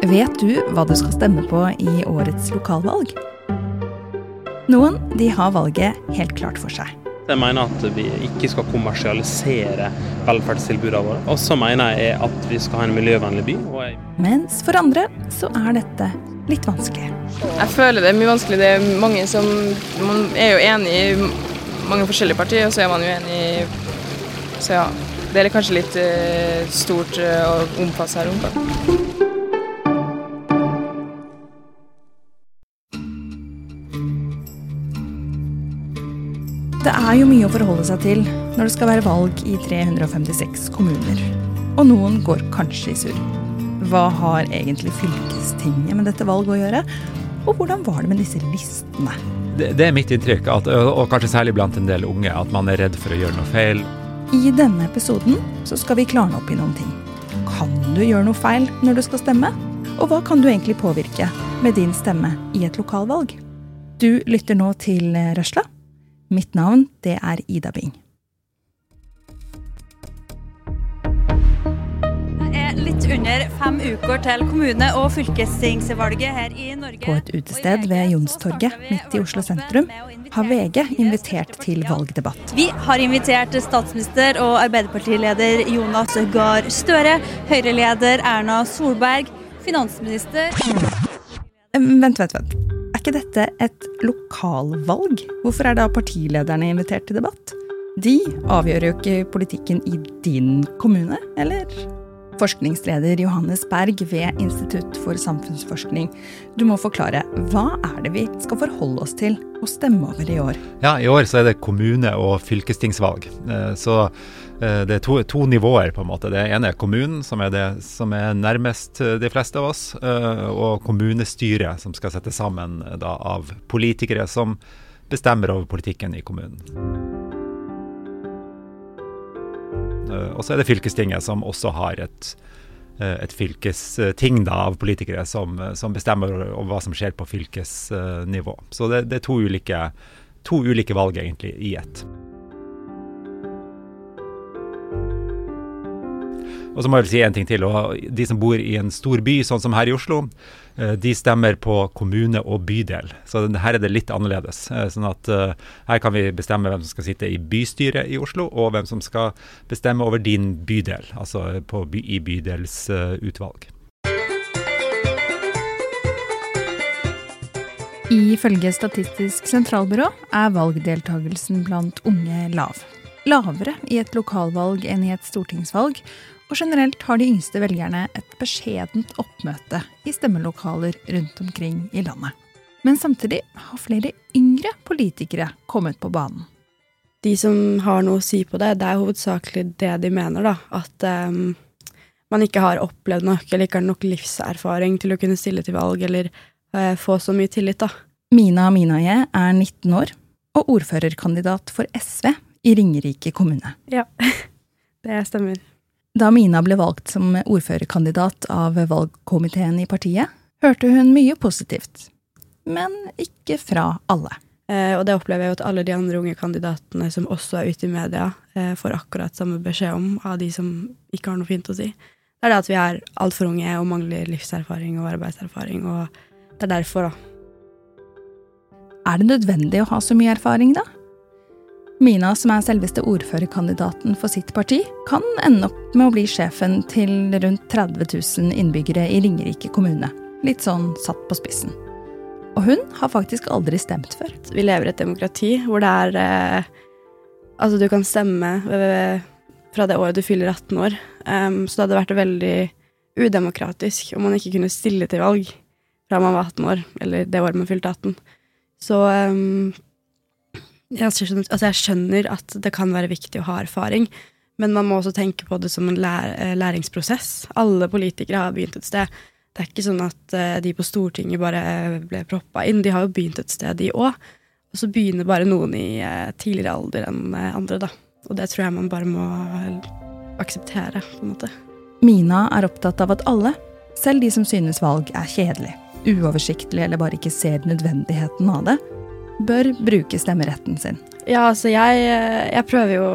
Vet du hva du skal stemme på i årets lokalvalg? Noen de har valget helt klart for seg. Jeg mener at vi ikke skal kommersialisere velferdstilbudene våre. Og så mener jeg at vi skal ha en miljøvennlig by. Jeg... Mens for andre så er dette litt vanskelig. Jeg føler det er mye vanskelig. Det er mange som Man er jo enig i mange forskjellige partier, og så er man jo enig i Så ja. Det er kanskje litt uh, stort uh, å omfatte seg rundt. Det er jo mye å forholde seg til når det skal være valg i 356 kommuner. Og noen går kanskje i surr. Hva har egentlig fylkestinget med dette valget å gjøre? Og hvordan var det med disse listene? Det, det er mitt inntrykk, at, og kanskje særlig blant en del unge, at man er redd for å gjøre noe feil. I denne episoden så skal vi klarne opp i noen ting. Kan du gjøre noe feil når du skal stemme? Og hva kan du egentlig påvirke med din stemme i et lokalvalg? Du lytter nå til Røsla Mitt navn, det er Ida Bing. Er litt under fem uker til kommune- og fylkestingsvalget her i Norge. På et utested ved Jonstorget midt i Oslo sentrum har VG invitert til valgdebatt. Vi har invitert statsminister og Arbeiderpartileder Jonas Gahr Støre, Høyre-leder Erna Solberg, finansminister Vent, vent, vent. Er ikke dette et lokalvalg? Hvorfor er da partilederne invitert til debatt? De avgjør jo ikke politikken i din kommune, eller? Forskningsleder Johannes Berg ved Institutt for samfunnsforskning, du må forklare. Hva er det vi skal forholde oss til og stemme over i år? Ja, I år så er det kommune- og fylkestingsvalg. Eh, så Eh, det er to, to, nivåer, på en måte. Det ene er kommunen, som er det som er nærmest eh, de fleste av oss, eh, og kommunestyret, som skal settes sammen da, av politikere som bestemmer over politikken i kommunen. Og så er det fylkestinget, som også har et, et fylkesting da, av politikere som, som, bestemmer over hva som skjer på fylkesnivå. Så det, det er to ulike, to ulike valg egentlig i ett. Og så må jeg vel si en ting til. og De som bor i en stor by, sånn som her i Oslo, eh, de stemmer på kommune og bydel. Så her er det litt annerledes. Eh, sånn at uh, her kan vi bestemme hvem som skal sitte i bystyret i Oslo, og hvem som skal bestemme over din bydel, altså by, i bydelsutvalg. Ifølge Statistisk sentralbyrå er valgdeltagelsen blant unge lav. Lavere i et lokalvalg enn i et stortingsvalg, og generelt har de yngste velgerne et beskjedent oppmøte i stemmelokaler rundt omkring i landet. Men samtidig har flere yngre politikere kommet på banen. De som har noe å si på det, det er hovedsakelig det de mener, da. At um, man ikke har opplevd nok, eller ikke har nok livserfaring til å kunne stille til valg, eller uh, få så mye tillit, da. Mina Minaye er 19 år og ordførerkandidat for SV i Ringerike kommune. Ja, det stemmer. Da Mina ble valgt som ordførerkandidat av valgkomiteen i partiet, hørte hun mye positivt. Men ikke fra alle. Eh, og det opplever jeg jo at alle de andre unge kandidatene som også er ute i media, eh, får akkurat samme beskjed om av de som ikke har noe fint å si. Det er det at vi er altfor unge og mangler livserfaring og arbeidserfaring, og det er derfor, da. Er det nødvendig å ha så mye erfaring, da? Mina, som er selveste ordførerkandidaten for sitt parti, kan ende opp med å bli sjefen til rundt 30 000 innbyggere i Ringerike kommune. Litt sånn satt på spissen. Og hun har faktisk aldri stemt før. Vi lever i et demokrati hvor det er eh, Altså, du kan stemme fra det året du fyller 18 år. Um, så det hadde vært veldig udemokratisk om man ikke kunne stille til valg fra man var 18 år, eller det året man fylte 18. Så um, jeg skjønner, altså jeg skjønner at det kan være viktig å ha erfaring, men man må også tenke på det som en lær, eh, læringsprosess. Alle politikere har begynt et sted. Det er ikke sånn at eh, de på Stortinget bare ble proppa inn. De har jo begynt et sted, de òg. Og så begynner bare noen i eh, tidligere alder enn andre, da. Og det tror jeg man bare må akseptere, på en måte. Mina er opptatt av at alle, selv de som synes valg er kjedelig, uoversiktlig eller bare ikke ser nødvendigheten av det, bør bruke stemmeretten sin? Ja, altså jeg, jeg prøver, jo,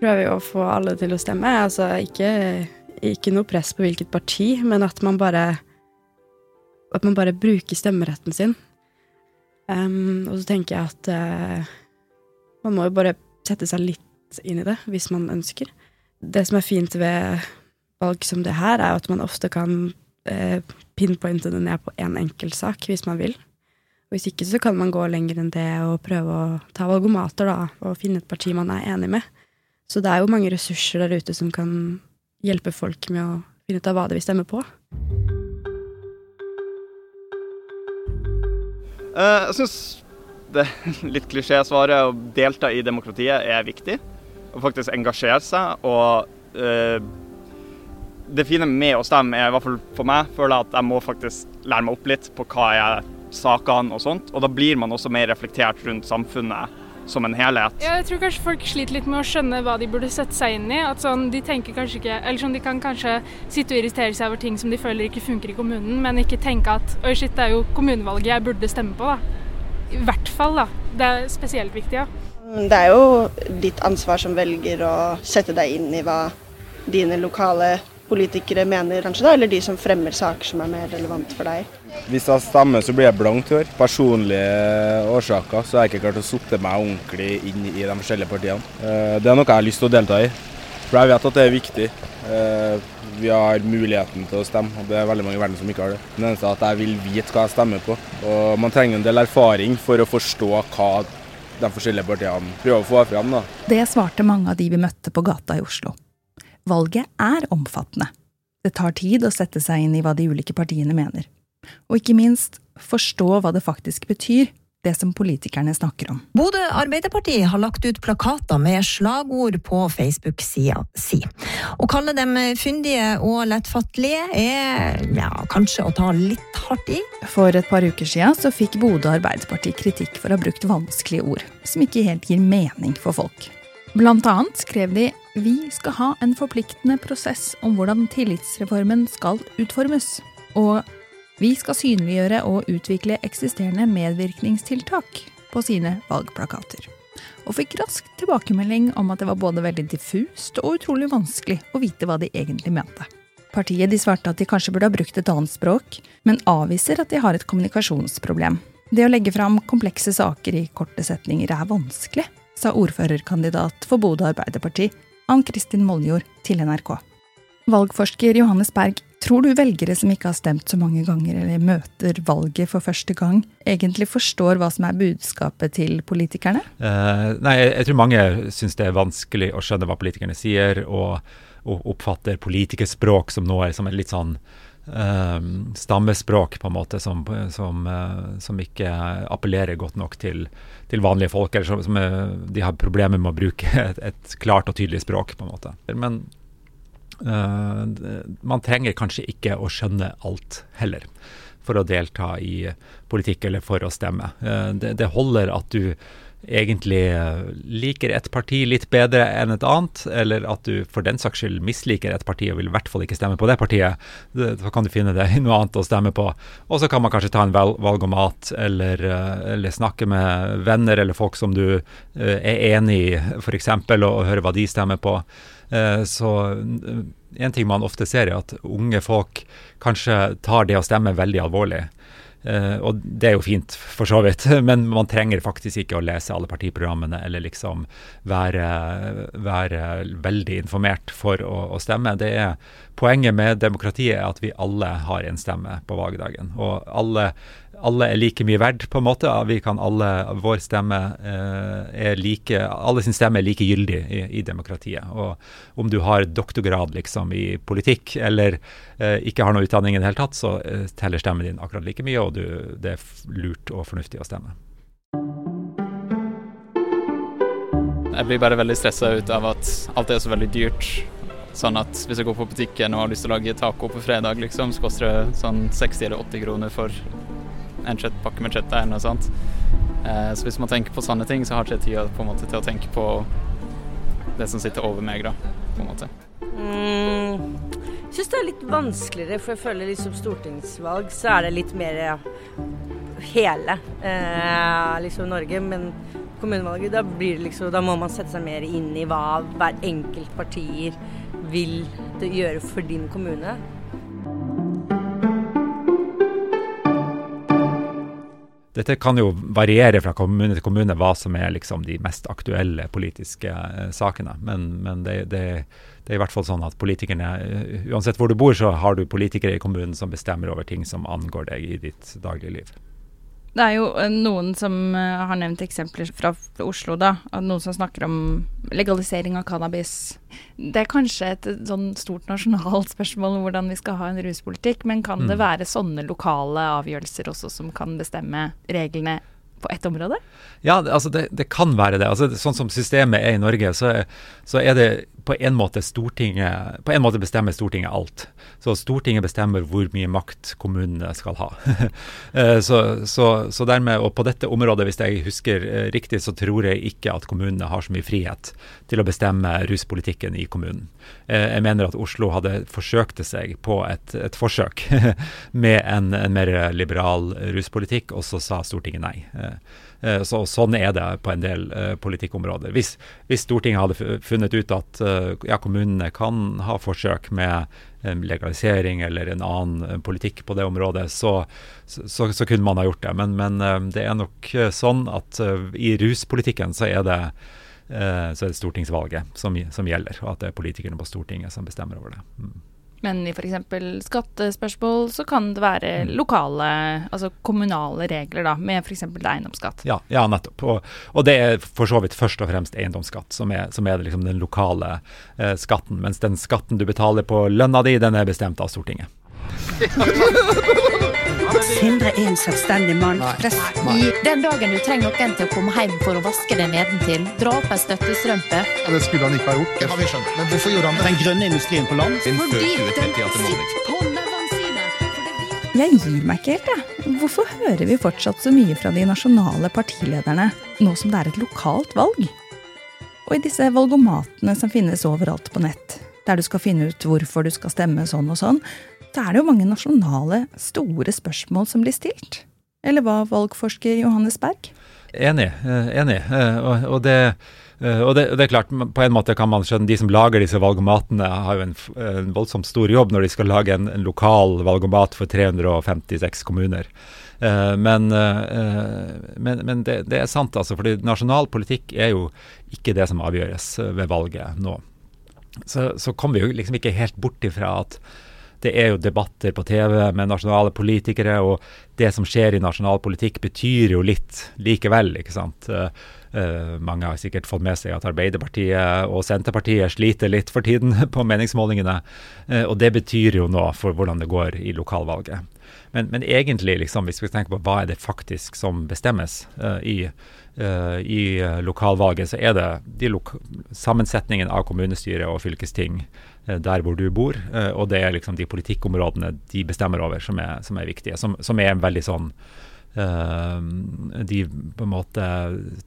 prøver, jo, å få alle til å stemme. Altså ikke, ikke, noe press på hvilket parti, men at man bare at man bare bruker stemmeretten sin. Um, og så tenker jeg at uh, man må jo bare sette seg litt inn i det, hvis man ønsker. Det som er fint ved valg som det her, er at man ofte kan uh, pinpointe det ned på én enkeltsak, hvis man vil. Og hvis ikke så kan man gå lenger enn det og prøve å ta valgomater, da, og finne et parti man er enig med. Så det er jo mange ressurser der ute som kan hjelpe folk med å finne ut av hva de vil stemme på. Uh, jeg syns det litt klisjé-svaret å delta i demokratiet er viktig. Å faktisk engasjere seg. Og uh, det fine med å stemme er i hvert fall for meg føler jeg at jeg må faktisk lære meg opp litt på hva er sakene og sånt. Og da blir man også mer reflektert rundt samfunnet som en helhet. Ja, jeg tror kanskje folk sliter litt med å skjønne hva de burde sette seg inn i. At sånn, De tenker kanskje ikke, eller sånn, de kan kanskje sitte og irritere seg over ting som de føler ikke funker i kommunen, men ikke tenke at oi shit, det er jo kommunevalget jeg burde stemme på, da. I hvert fall, da. Det er spesielt viktig, ja. Det er jo ditt ansvar som velger å sette deg inn i hva dine lokale politikere mener, kanskje, da, eller de som fremmer saker som er mer relevant for deg. Hvis jeg stemmer, så blir jeg blankt i år. Personlige årsaker så har jeg ikke klart å sette meg ordentlig inn i de forskjellige partiene. Eh, det er noe jeg har lyst til å delta i, for jeg vet at det er viktig. Eh, vi har muligheten til å stemme, og det er veldig mange i verden som ikke har det. Det eneste er at jeg vil vite hva jeg stemmer på, og man trenger en del erfaring for å forstå hva de forskjellige partiene prøver å få fram. Da. Det svarte mange av de vi møtte på gata i Oslo. Valget er omfattende. Det tar tid å sette seg inn i hva de ulike partiene mener. Og ikke minst forstå hva det faktisk betyr, det som politikerne snakker om. Bodø Arbeiderparti har lagt ut plakater med slagord på Facebook-sida si. Å kalle dem fyndige og lettfattelige er ja, kanskje å ta litt hardt i. For et par uker siden så fikk Bodø Arbeiderparti kritikk for å ha brukt vanskelige ord, som ikke helt gir mening for folk. Blant annet skrev de vi skal ha en forpliktende prosess om hvordan tillitsreformen skal utformes. Og vi skal synliggjøre og utvikle eksisterende medvirkningstiltak på sine valgplakater. Og fikk raskt tilbakemelding om at det var både veldig diffust og utrolig vanskelig å vite hva de egentlig mente. Partiet de svarte at de kanskje burde ha brukt et annet språk, men avviser at de har et kommunikasjonsproblem. Det å legge fram komplekse saker i korte setninger er vanskelig, sa ordførerkandidat for Bodø Arbeiderparti, Ann Kristin Moljord til NRK. Valgforsker Johannes Berg, tror du velgere som ikke har stemt så mange ganger eller møter valget for første gang, egentlig forstår hva som er budskapet til politikerne? Uh, nei, jeg tror mange syns det er vanskelig å skjønne hva politikerne sier, og, og oppfatter politikerspråk som noe som er litt sånn Um, stammespråk, på en måte, som, som, uh, som, ikke appellerer godt nok til, til vanlige folk. Eller som, som er, de har problemer med å bruke et, et, klart og tydelig språk, på en måte. Men man trenger kanskje ikke å skjønne alt heller for å delta i politikk eller for å stemme. Det, det holder at du egentlig eh, liker et parti litt bedre enn et annet, eller at du for den saks skyld misliker et parti og vil i hvert fall ikke stemme på det partiet, så kan du finne det i noe annet å stemme på. Og så kan man kanskje ta en valgomat, eller, eh, eller snakke med venner eller folk som du eh, er enig i, f.eks., og høre hva de stemmer på. Så en ting man ofte ser, er at unge folk kanskje tar det å stemme veldig alvorlig. Uh, og det er jo fint, for så vidt, men man trenger faktisk ikke å lese alle partiprogrammene eller liksom være, være veldig informert for å, å, stemme. Er Poenget med demokratiet er at vi alle har en stemme på valgdagen. Og alle alle er like mye verdt, på en måte. Vi kan alle, Vår stemme eh, er like Alle sin stemme er like gyldig i, i, demokratiet. Og om du har doktorgrad liksom i politikk eller eh, ikke har noe utdanning i det hele tatt, så eh, teller stemmen din akkurat like mye, og du, det er lurt og fornuftig å stemme. Jeg blir bare veldig stressa ut av at alt er så veldig dyrt. Sånn at hvis jeg går på butikken og har lyst til å lage taco på fredag, liksom, så koster det sånn 60 eller 80 kroner for en kjøttpakke med kjøtt eller noe sånt. Eh, så hvis man tenker på sånne ting, så har ikke jeg tid på en måte til å tenke på det som sitter over meg, da, på en måte. Mm, jeg syns det er litt vanskeligere, for jeg føler liksom stortingsvalg så er det litt mer hele eh, liksom Norge. Men kommunevalget, da blir det liksom Da må man sette seg mer inn i hva hver enkelt partier vil gjøre for din kommune. Dette kan jo variere fra kommune til kommune hva som er liksom de mest aktuelle politiske eh, sakene. Men, men det, det, det, er i hvert fall sånn at politikerne, uh, uansett hvor du bor, så har du politikere i kommunen som bestemmer over ting som angår deg i ditt dagligliv. liv. Det er jo eh, noen som uh, har nevnt eksempler fra Oslo, da. Noen som snakker om legalisering av cannabis. Det er kanskje et sånn stort nasjonalt spørsmål om hvordan vi skal ha en ruspolitikk, men kan mm. det være sånne lokale avgjørelser også som kan bestemme reglene på ett område? Ja, altså det, det, kan være det. Altså, sånn som systemet er i Norge, så, så er det på en måte Stortinget På en måte bestemmer Stortinget alt. Så Stortinget bestemmer hvor mye makt kommunene skal ha. Eh, så, så, så, dermed, og på dette området, hvis jeg husker eh, riktig, så tror jeg ikke at kommunene har så mye frihet til å bestemme ruspolitikken i kommunen. Eh, jeg mener at Oslo hadde forsøkt seg på et, et forsøk med en, en, mer liberal ruspolitikk, og så sa Stortinget nei. Eh, så, sånn er det på en del uh, politikkområder. Hvis, hvis, Stortinget hadde funnet ut at uh, ja, kommunene kan ha forsøk med legalisering eller en annen politikk på det området, så, så, så kunne man ha gjort det. Men, men det er nok sånn at i ruspolitikken så er det så er det stortingsvalget som, som, gjelder, og at det er politikerne på Stortinget som bestemmer over det. Mm. Men i f.eks. skattespørsmål så kan det være mm. lokale, altså kommunale regler, da, med f.eks. eiendomsskatt. Ja, ja nettopp. Og, og, det er for så vidt først og fremst eiendomsskatt som er, som er liksom den lokale eh, skatten. Mens den skatten du betaler på lønna di, den er bestemt av Stortinget. Sindre er en selvstendig mann. I den dagen du trenger noen til å komme hjem for å vaske deg nedentil, dra opp ei støttestrømpe ja, Det skulle han ikke ha gjort. Det har vi skjønt. Men hvorfor gjorde han det? Den grønne industrien på land? Fordi den sitter på nevene sine. Jeg gir meg ikke helt, jeg. Hvorfor hører vi fortsatt så mye fra de nasjonale partilederne nå som det er et lokalt valg? Og i disse valgomatene som finnes overalt på nett, der du skal finne ut hvorfor du skal stemme sånn og sånn, så er det jo mange nasjonale, store spørsmål som blir stilt. Eller hva, valgforsker Johannes Berg? Enig. Eh, enig. Eh, og, det eh, og det, det, er klart, på en måte kan man skjønne De som lager disse valgomatene, har jo en, en voldsomt stor jobb når de skal lage en, en lokal valgomat for 356 kommuner. men, men, men det, det, er sant, altså. fordi nasjonal politikk er jo ikke det som avgjøres ved valget nå. Så, så kommer vi jo liksom ikke helt bort ifra at det er jo debatter på TV med nasjonale politikere, og det som skjer i nasjonal politikk betyr jo litt likevel, ikke sant. Uh, mange har sikkert fått med seg at Arbeiderpartiet og Senterpartiet sliter litt for tiden på meningsmålingene. Uh, og det betyr jo noe for hvordan det går i lokalvalget. Men, men egentlig, liksom, hvis vi tenker på hva er det faktisk som bestemmes uh, i, i lokalvalget, så er det de sammensetningen av kommunestyre og fylkesting der hvor du bor. Eh, og det er liksom de politikkområdene de bestemmer over som er, som er viktige. Som, som, er veldig sånn uh, De på en måte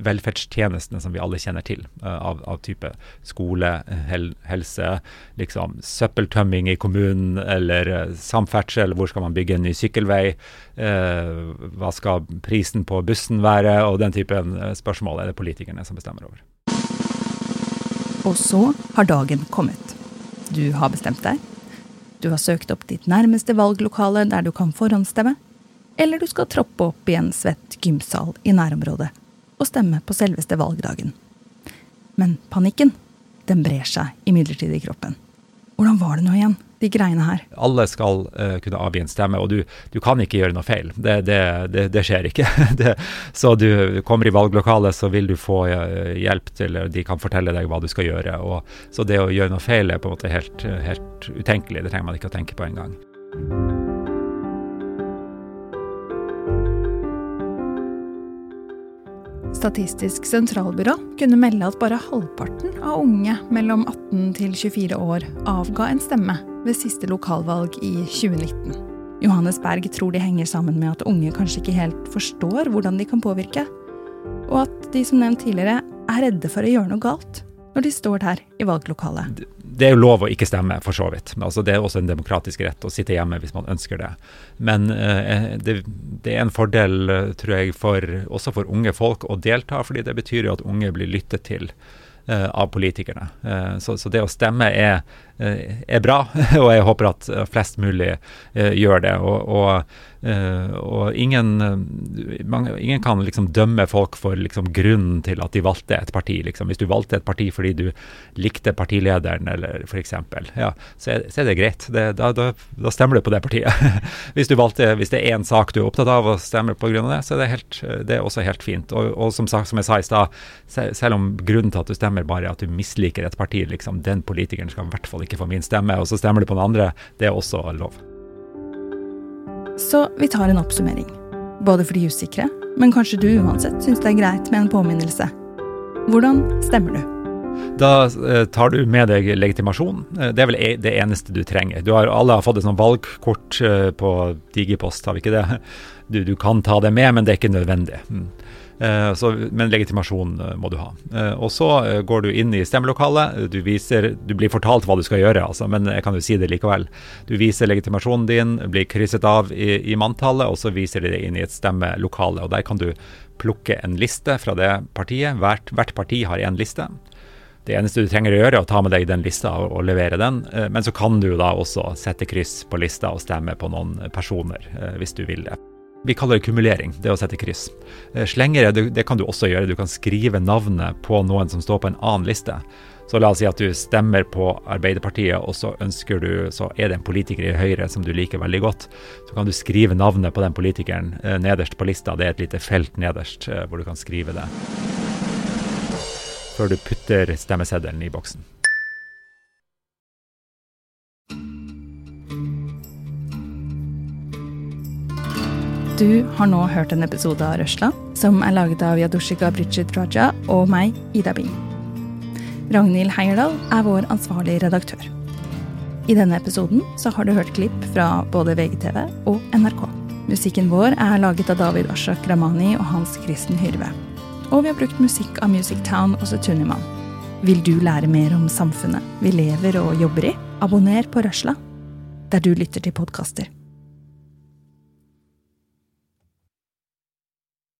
velferdstjenestene som vi alle kjenner til, av, av, type skole, hel, helse, liksom søppeltømming i kommunen eller samferdsel. Hvor skal man bygge en ny sykkelvei? hva skal prisen på bussen være? Og den typen spørsmål er det politikerne som bestemmer over. Og så har dagen kommet. Du har bestemt deg. Du har søkt opp ditt nærmeste valglokale der du kan forhåndsstemme. Eller du skal troppe opp i en svett gymsal i nærområdet og stemme på selveste valgdagen. Men panikken, den brer seg imidlertid i kroppen. Hvordan var det nå igjen, de greiene her? Alle skal uh, kunne avgi en stemme, og du, du, kan ikke gjøre noe feil. Det, det, det, det skjer ikke. så du kommer i valglokalet, så vil du få uh, hjelp til De kan fortelle deg hva du skal gjøre. Og, så det å gjøre noe feil er på en måte helt, helt utenkelig. Det trenger man ikke å tenke på engang. Statistisk sentralbyrå kunne melde at bare halvparten av unge mellom 18 til 24 år avga en stemme ved siste lokalvalg i 2019. Johannes Berg tror de henger sammen med at unge kanskje ikke helt forstår hvordan de kan påvirke, og at de som nevnt tidligere er redde for å gjøre noe galt når de står der i valglokalet. Det er jo lov å ikke stemme, for så vidt. Altså, det er også en demokratisk rett å sitte hjemme hvis man ønsker det. Men eh, det, det, er en fordel, eh, tror jeg, for, også for unge folk å delta, fordi det betyr jo at unge blir lyttet til eh, av politikerne. Eh, så, så, det å stemme er, eh, er, bra, og jeg håper at flest mulig eh, gjør det. Og, og Uh, og ingen, man, ingen, kan liksom dømme folk for liksom grunnen til at de valgte et parti. Liksom. Hvis du valgte et parti fordi du likte partilederen, eller f.eks., ja, så, så, er det greit. Det, da, da, da, stemmer du på det partiet. hvis, valgte, hvis, det er én sak du er opptatt av og stemmer på grunn av det, så er det, helt, det er også helt fint. Og, og som, sagt, som, jeg sa i stad, selv om grunnen til at du stemmer bare er at du misliker et parti, liksom, den politikeren skal i hvert fall ikke få min stemme, og så stemmer du på den andre, det er også lov. Så vi tar en oppsummering. Både for de usikre, men kanskje du uansett syns det er greit med en påminnelse. Hvordan stemmer du? Da eh, tar du med deg legitimasjon. Eh, det er vel e, det eneste du trenger. Du har, alle har fått et sånt valgkort eh, på Digipost, har vi ikke det? Du, du, kan ta det med, men det er ikke nødvendig. Eh, så, men legitimasjon eh, må du ha. Eh, og så går du inn i stemmelokalet. Du, viser, du blir fortalt hva du skal gjøre, altså, men jeg kan jo si det likevel. Du viser legitimasjonen din, blir krysset av i, i manntallet, og så viser de det inn i et stemmelokale. og Der kan du plukke en liste fra det partiet. Hvert, hvert parti har én liste. Det eneste du trenger å gjøre, er å ta med deg den lista og, og levere den. Men så kan du da også sette kryss på lista og stemme på noen personer, hvis du vil det. Vi kaller det kumulering, det å sette kryss. Eh, slengere, det kan du også gjøre. Du kan skrive navnet på noen som står på en annen liste. Så la oss si at du stemmer på Arbeiderpartiet, og så du, så er det en politiker i Høyre som du liker veldig godt. Så kan du skrive navnet på den politikeren eh, nederst på lista. Det er et lite felt nederst eh, hvor du kan skrive det. Før du putter stemmeseddelen i boksen. Du har nå hørt en episode av Røsla, som er laget av Yadushika Bridget Raja og meg, Ida Bing. Ragnhild Heierdal er vår ansvarlige redaktør. I denne episoden så har du hørt klipp fra både VGTV og NRK. Musikken vår er laget av David Ashak Ramani og Hans Kristen Hyrve. Og vi har brukt musikk av Music Town og Setuniman. Vil du lære mer om samfunnet vi lever og jobber i? Abonner på Røsla, der du lytter til podkaster.